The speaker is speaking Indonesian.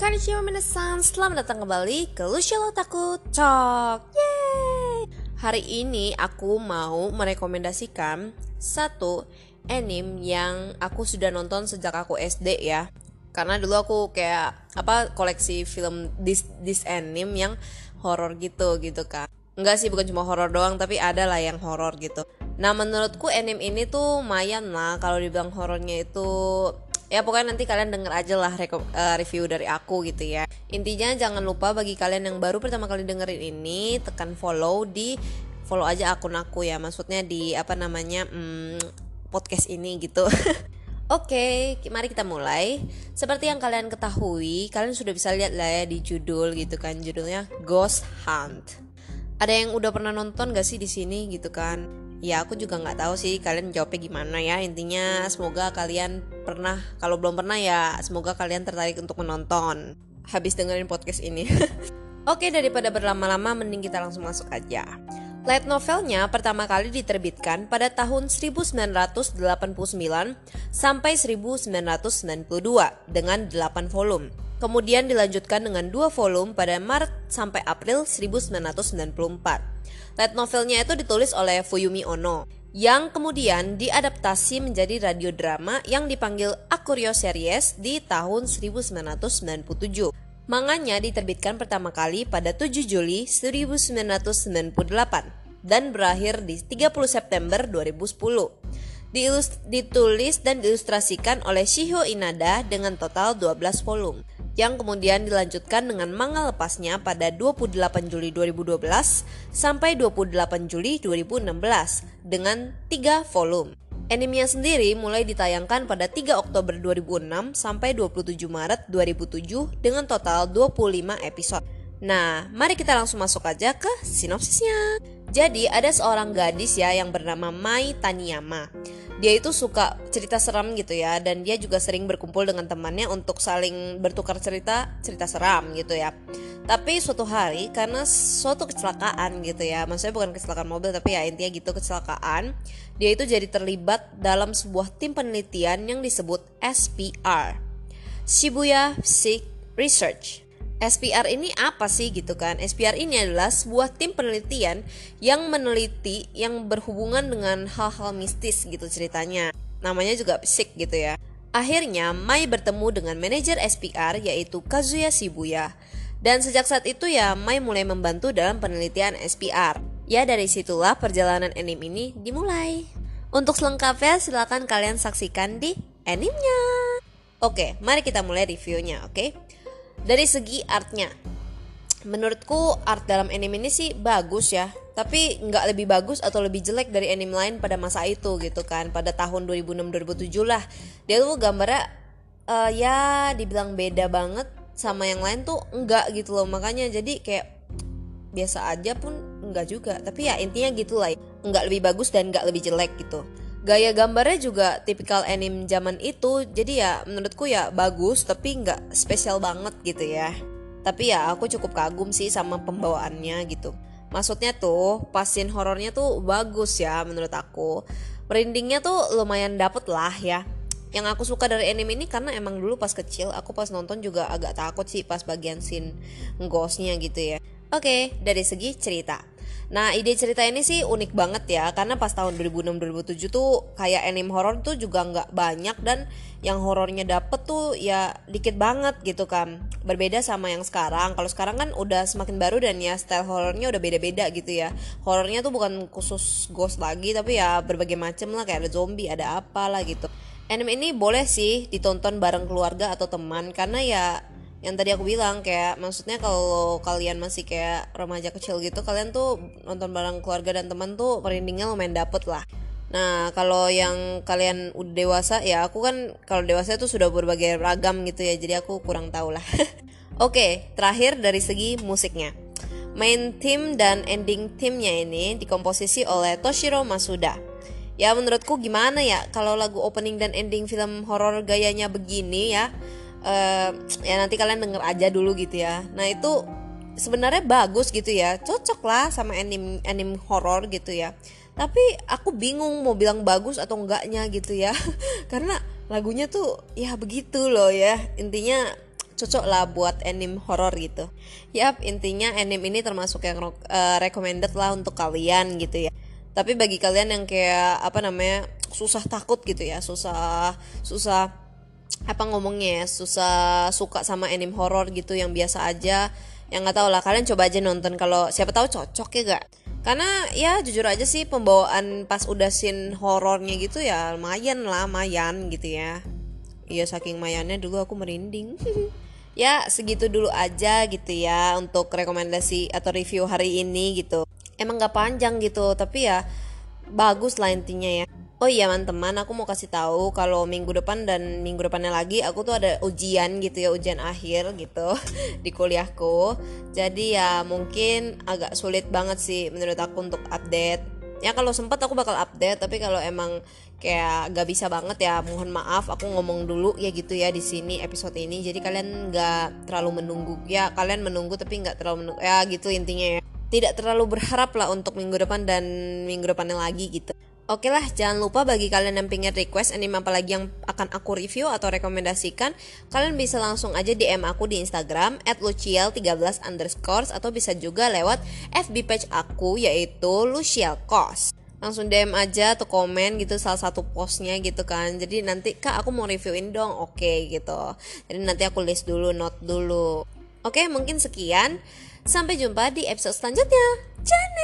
Konnichiwa minasan, selamat datang kembali ke Lucia Lotaku Talk. Yeay! Hari ini aku mau merekomendasikan satu anime yang aku sudah nonton sejak aku SD ya. Karena dulu aku kayak apa koleksi film this, this anime yang horror gitu gitu kan. Enggak sih bukan cuma horror doang tapi ada lah yang horror gitu. Nah menurutku anime ini tuh lumayan lah kalau dibilang horornya itu ya pokoknya nanti kalian denger aja lah uh, review dari aku gitu ya intinya jangan lupa bagi kalian yang baru pertama kali dengerin ini tekan follow di follow aja akun aku ya maksudnya di apa namanya hmm, podcast ini gitu Oke, okay, mari kita mulai. Seperti yang kalian ketahui, kalian sudah bisa lihat lah ya di judul gitu kan, judulnya Ghost Hunt. Ada yang udah pernah nonton gak sih di sini gitu kan? Ya aku juga nggak tahu sih kalian jawabnya gimana ya. Intinya semoga kalian pernah kalau belum pernah ya semoga kalian tertarik untuk menonton. Habis dengerin podcast ini. Oke daripada berlama-lama mending kita langsung masuk aja. Light novelnya pertama kali diterbitkan pada tahun 1989 sampai 1992 dengan 8 volume. Kemudian dilanjutkan dengan dua volume pada Maret sampai April 1994. Light novelnya itu ditulis oleh Fuyumi Ono yang kemudian diadaptasi menjadi radio drama yang dipanggil Akurio Series di tahun 1997. Manganya diterbitkan pertama kali pada 7 Juli 1998 dan berakhir di 30 September 2010. Diilust ditulis dan diilustrasikan oleh Shiho Inada dengan total 12 volume yang kemudian dilanjutkan dengan manga lepasnya pada 28 Juli 2012 sampai 28 Juli 2016 dengan 3 volume. Animenya sendiri mulai ditayangkan pada 3 Oktober 2006 sampai 27 Maret 2007 dengan total 25 episode. Nah, mari kita langsung masuk aja ke sinopsisnya. Jadi, ada seorang gadis ya yang bernama Mai Taniyama dia itu suka cerita seram gitu ya dan dia juga sering berkumpul dengan temannya untuk saling bertukar cerita cerita seram gitu ya. Tapi suatu hari karena suatu kecelakaan gitu ya maksudnya bukan kecelakaan mobil tapi ya intinya gitu kecelakaan dia itu jadi terlibat dalam sebuah tim penelitian yang disebut SPR Shibuya Psych Research SPR ini apa sih gitu kan? SPR ini adalah sebuah tim penelitian yang meneliti yang berhubungan dengan hal-hal mistis gitu ceritanya. Namanya juga psik gitu ya. Akhirnya Mai bertemu dengan manajer SPR yaitu Kazuya Shibuya. Dan sejak saat itu ya Mai mulai membantu dalam penelitian SPR. Ya dari situlah perjalanan anime ini dimulai. Untuk selengkapnya silahkan kalian saksikan di animenya. Oke, mari kita mulai reviewnya, oke? Dari segi artnya. Menurutku art dalam anime ini sih bagus ya. Tapi nggak lebih bagus atau lebih jelek dari anime lain pada masa itu gitu kan. Pada tahun 2006-2007 lah. Dia tuh gambarnya uh, ya dibilang beda banget sama yang lain tuh enggak gitu loh. Makanya jadi kayak biasa aja pun enggak juga. Tapi ya intinya gitu lah enggak lebih bagus dan enggak lebih jelek gitu gaya gambarnya juga tipikal anime zaman itu. Jadi ya menurutku ya bagus tapi nggak spesial banget gitu ya. Tapi ya aku cukup kagum sih sama pembawaannya gitu. Maksudnya tuh pasin horornya tuh bagus ya menurut aku. Merindingnya tuh lumayan dapet lah ya. Yang aku suka dari anime ini karena emang dulu pas kecil aku pas nonton juga agak takut sih pas bagian scene ghostnya gitu ya. Oke dari segi cerita Nah ide cerita ini sih unik banget ya karena pas tahun 2006-2007 tuh kayak anime horror tuh juga nggak banyak dan yang horornya dapet tuh ya dikit banget gitu kan. Berbeda sama yang sekarang. Kalau sekarang kan udah semakin baru dan ya style horornya udah beda-beda gitu ya. Horornya tuh bukan khusus ghost lagi tapi ya berbagai macam lah kayak ada zombie ada apa lah gitu. Anime ini boleh sih ditonton bareng keluarga atau teman karena ya yang tadi aku bilang kayak maksudnya kalau kalian masih kayak remaja kecil gitu kalian tuh nonton bareng keluarga dan teman tuh merindingnya lumayan dapet lah. Nah kalau yang kalian udah dewasa ya aku kan kalau dewasa tuh sudah berbagai ragam gitu ya jadi aku kurang tahu lah. Oke terakhir dari segi musiknya. Main theme dan ending theme-nya ini dikomposisi oleh Toshiro Masuda. Ya menurutku gimana ya kalau lagu opening dan ending film horor gayanya begini ya uh, ya nanti kalian denger aja dulu gitu ya. Nah itu sebenarnya bagus gitu ya. Cocok lah sama anime anime horror gitu ya. Tapi aku bingung mau bilang bagus atau enggaknya gitu ya. Karena lagunya tuh ya begitu loh ya. Intinya cocok lah buat anime horror gitu. Yap, intinya anime ini termasuk yang uh, recommended lah untuk kalian gitu ya. Tapi bagi kalian yang kayak apa namanya susah takut gitu ya, susah susah apa ngomongnya ya, susah suka sama anime horror gitu yang biasa aja, yang nggak tahu lah kalian coba aja nonton. Kalau siapa tahu cocok ya gak karena ya jujur aja sih pembawaan pas udah scene horornya gitu ya lumayan lah lumayan gitu ya. Iya saking mayannya dulu aku merinding. Ya segitu dulu aja gitu ya untuk rekomendasi atau review hari ini gitu. Emang gak panjang gitu tapi ya bagus lah intinya ya Oh iya teman-teman, aku mau kasih tahu kalau minggu depan dan minggu depannya lagi aku tuh ada ujian gitu ya, ujian akhir gitu di kuliahku. Jadi ya mungkin agak sulit banget sih menurut aku untuk update. Ya kalau sempat aku bakal update, tapi kalau emang kayak gak bisa banget ya, mohon maaf aku ngomong dulu ya gitu ya di sini episode ini. Jadi kalian gak terlalu menunggu ya, kalian menunggu tapi nggak terlalu menunggu ya gitu intinya ya. Tidak terlalu berharap lah untuk minggu depan dan minggu depannya lagi gitu. Oke lah, jangan lupa bagi kalian yang pengen request anime apa lagi yang akan aku review atau rekomendasikan, kalian bisa langsung aja DM aku di Instagram at luciel13 underscore atau bisa juga lewat FB page aku yaitu Luciel Kos. Langsung DM aja atau komen gitu salah satu postnya gitu kan. Jadi nanti kak aku mau reviewin dong, oke gitu. Jadi nanti aku list dulu, note dulu. Oke, mungkin sekian. Sampai jumpa di episode selanjutnya. Jane!